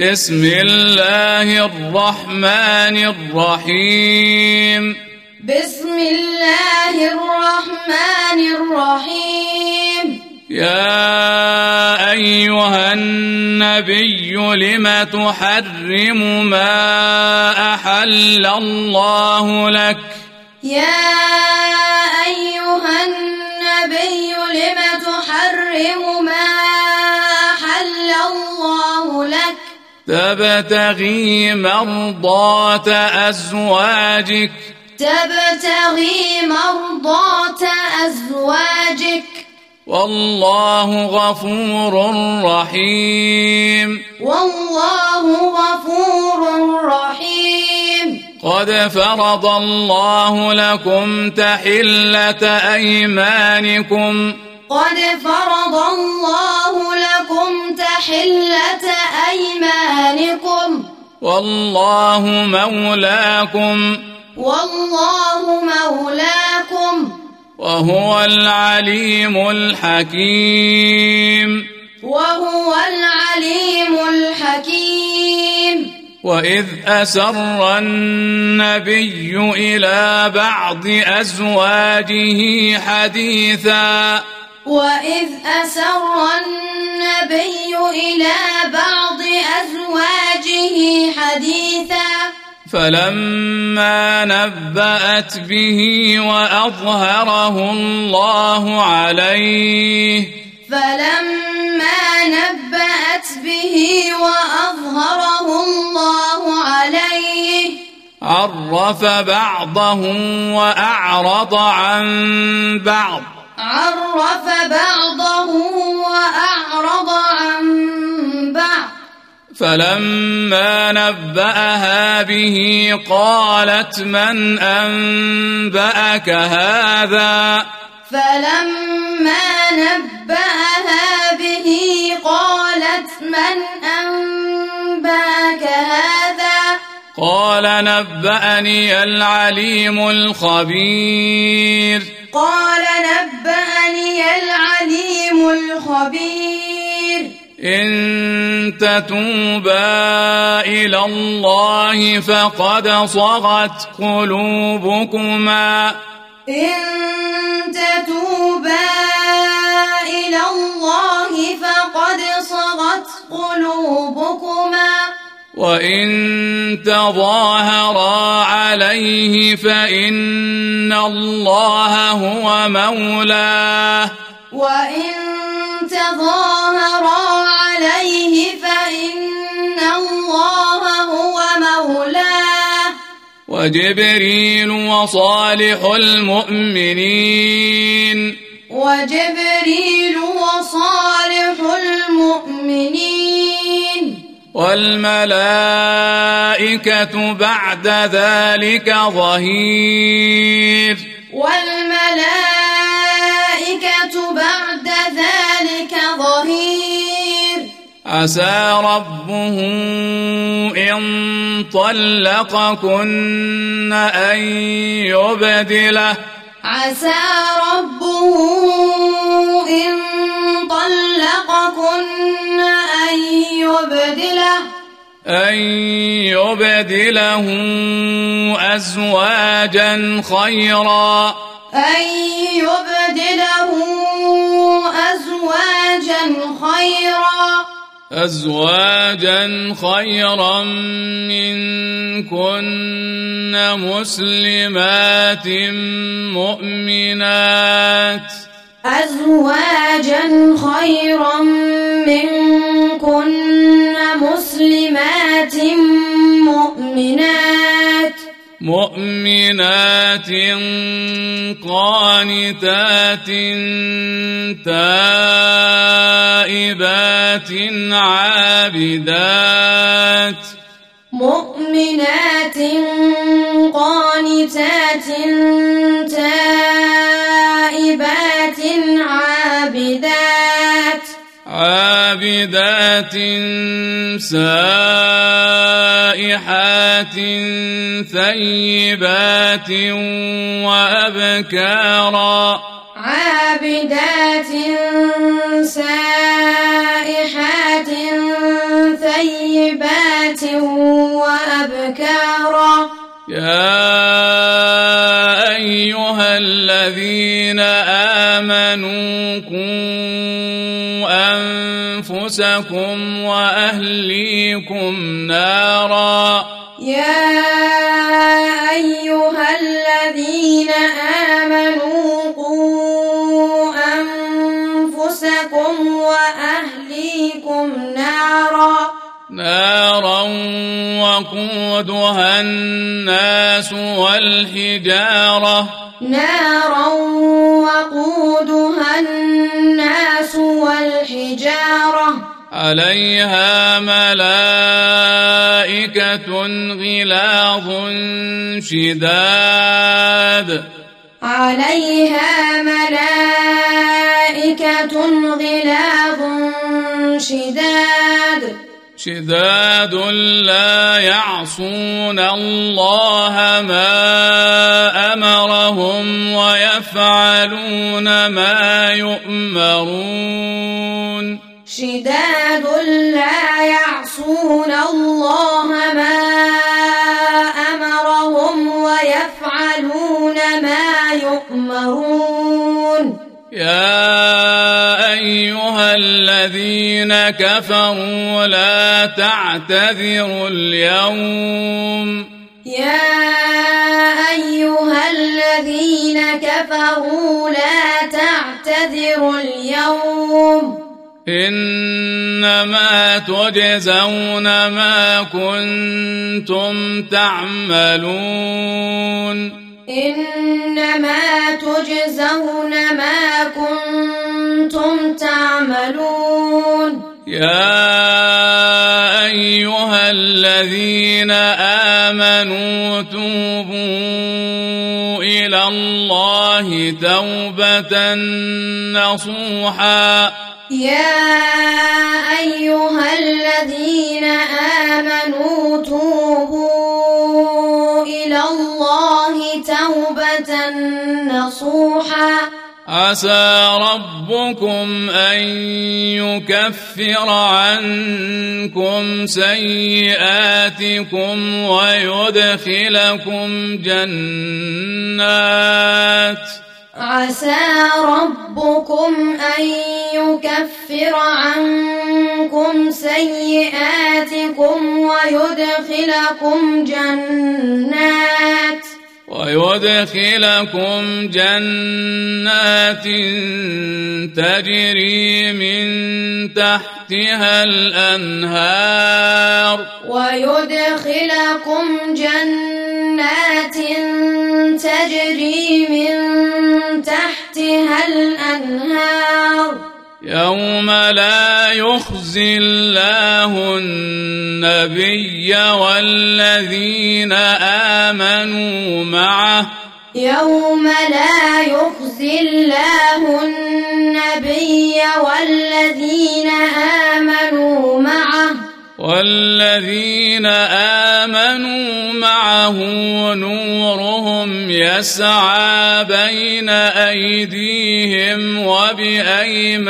بسم الله الرحمن الرحيم. بسم الله الرحمن الرحيم. يا أيها النبي لم تحرم ما أحل الله لك؟ يا أيها النبي لم تحرم ما أحل الله لك؟ تبتغي مرضات أزواجك. تبتغي مرضات أزواجك. والله غفور رحيم. والله غفور رحيم. قد فرض الله لكم تحلة أيمانكم. قد فرض الله لكم تحلة أيمانكم. والله مولاكم. والله مولاكم. وهو العليم الحكيم. وهو العليم الحكيم. وإذ أسر النبي إلى بعض أزواجه حديثا. وإذ أسر النبي إلى بعض أزواجه حديثا فلما نبأت به وأظهره الله عليه فلما نبأت به وأظهره الله عليه عرف بعضه وأعرض عن بعض عرف بعضه وأعرض عن بعض. فلما نبأها به قالت من أنبأك هذا؟ فلما نبأها به قالت من أنبأك هذا؟ قال نبأني العليم الخبير. قال نبأني العليم الخبير. إن تتوبا إلى الله فقد صغت قلوبكما. إن تتوبا إلى الله فقد صغت قلوبكما. وإن تظاهرا عليه فإن الله هو مولاه وإن تظاهرا عليه فإن الله هو مولاه وجبريل وصالح المؤمنين وجبريل وصالح المؤمنين والملائكة بعد ذلك ظهير. والملائكة بعد ذلك ظهير. عسى ربه إن طلقكن أن يبدله. عسى ربه أن يبدله أزواجا خيرا. أن يبدله أزواجا خيرا. أزواجا خيرا منكن مسلمات مؤمنات. أزواجا خيرا منكن مسلمات مؤمنات مؤمنات قانتات تائبات عابدات مؤمنات قانتات تائبات عابدات عابدات سائحات ثيبات وأبكارا. عابدات أنفسكم وأهليكم نارا. يا أيها الذين آمنوا قوا أنفسكم وأهليكم نارا. نارا وقودها الناس والحجارة. نارا وقودها الناس والحجارة. عليها ملائكة غلاظ شداد. عليها ملائكة غلاظ شداد. شداد لا يعصون الله ما أمرهم ويفعلون ما يؤمرون. شداد لا يعصون الله ما أمرهم ويفعلون ما يؤمرون. يا أيها الذين كفروا لا تعتذروا اليوم. يا أيها الذين كفروا لا تعتذروا اليوم. إنما تجزون ما كنتم تعملون. إنما تجزون ما كنتم تعملون. يا أيها الذين آمنوا توبوا إلى الله توبة نصوحا. يا أيها الذين آمنوا توبوا إلى الله توبة نصوحا. عسى ربكم أن يكفر عنكم سيئاتكم ويدخلكم جنات. عسى ربكم أن يكفر عنكم سيئاتكم ويدخلكم جنات ويدخلكم جنات تجري من تحتها الأنهار. ويدخلكم جنات تجري من الأنهار. يوم لا يخزي الله النبي والذين آمنوا معه. يوم لا يخزي الله النبي والذين آمنوا معه. والذين آمنوا معه نورهم يسعى بين ايديهم وبايمانهم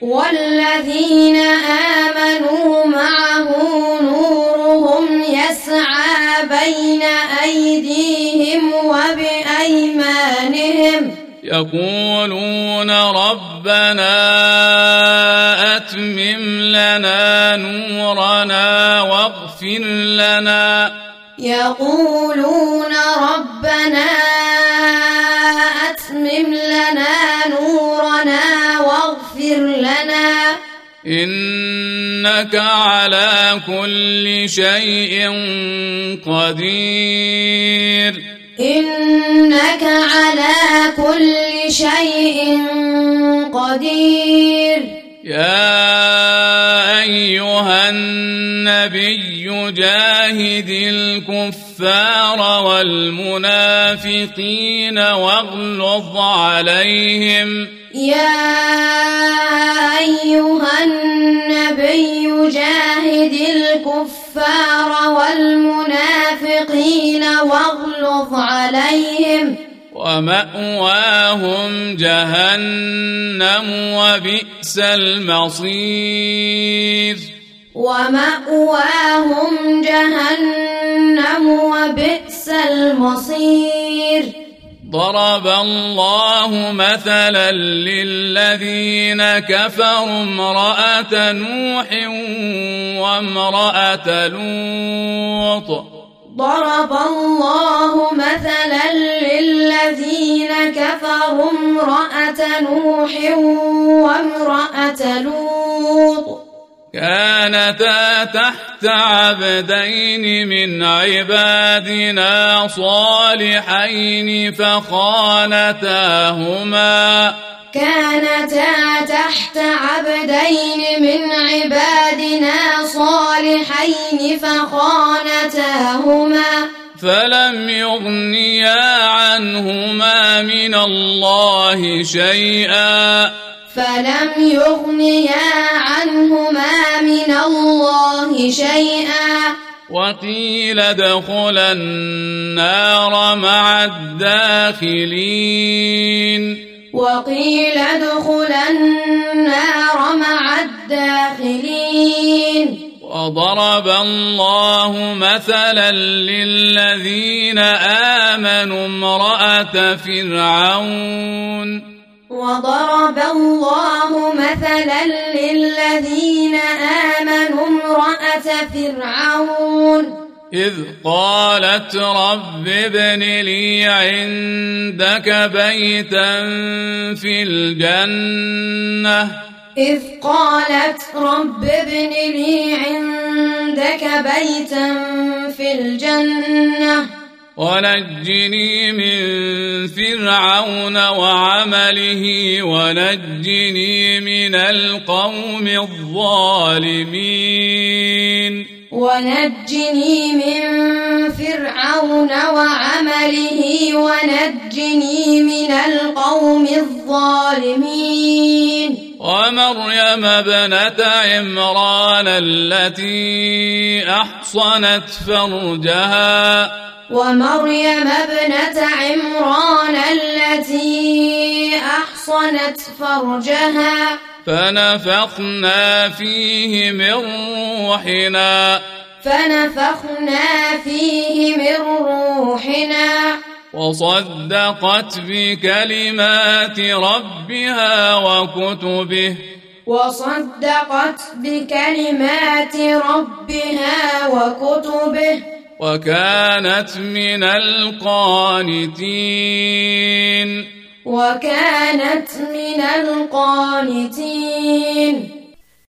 والذين آمنوا معه نورهم يسعى بين أيديهم وبأيمانهم يقولون ربنا اتمم لنا نورنا واغفر لنا يقولون ربنا أتمم لنا نورنا واغفر لنا. إنك على كل شيء قدير. إنك على كل شيء قدير. يا أيها النبي جاهد الكفار والمنافقين واغلظ عليهم. يا أيها النبي جاهد الكفار والمنافقين واغلظ عليهم. ومأواهم جهنم وبئس المصير. ومأواهم جهنم وبئس المصير. ضرب الله مثلا للذين كفروا امرأة نوح وامرأة لوط. ضرب الله مثلا للذين كفروا امرأة نوح وامرأة لوط. كانتا تحت عبدين من عبادنا صالحين فخانتاهما. كانتا تحت عبدين من عبادنا صالحين فخانتاهما. فلم يغنيا عنهما من الله شيئا. فلم يغنيا وقيل ادخلا النار مع الداخلين. وقيل ادخلا النار مع الداخلين. وضرب الله مثلا للذين آمنوا امرأة فرعون. وضرب الله مثلا للذين آمنوا امرأة فرعون. إذ قالت رب ابن لي عندك بيتا في الجنة. إذ قالت رب ابن لي عندك بيتا في الجنة. ونجني من فرعون وعمله ونجني من القوم الظالمين. ونجني من فرعون وعمله ونجني من القوم الظالمين. ومريم ابنة عمران التي أحصنت فرجها ومريم ابنة عمران التي أحصنت فرجها. فنفخنا فيه من روحنا. فنفخنا فيه من روحنا. وصدقت بكلمات ربها وكتبه. وصدقت بكلمات ربها وكتبه. وكانت من القانتين. وكانت من القانتين.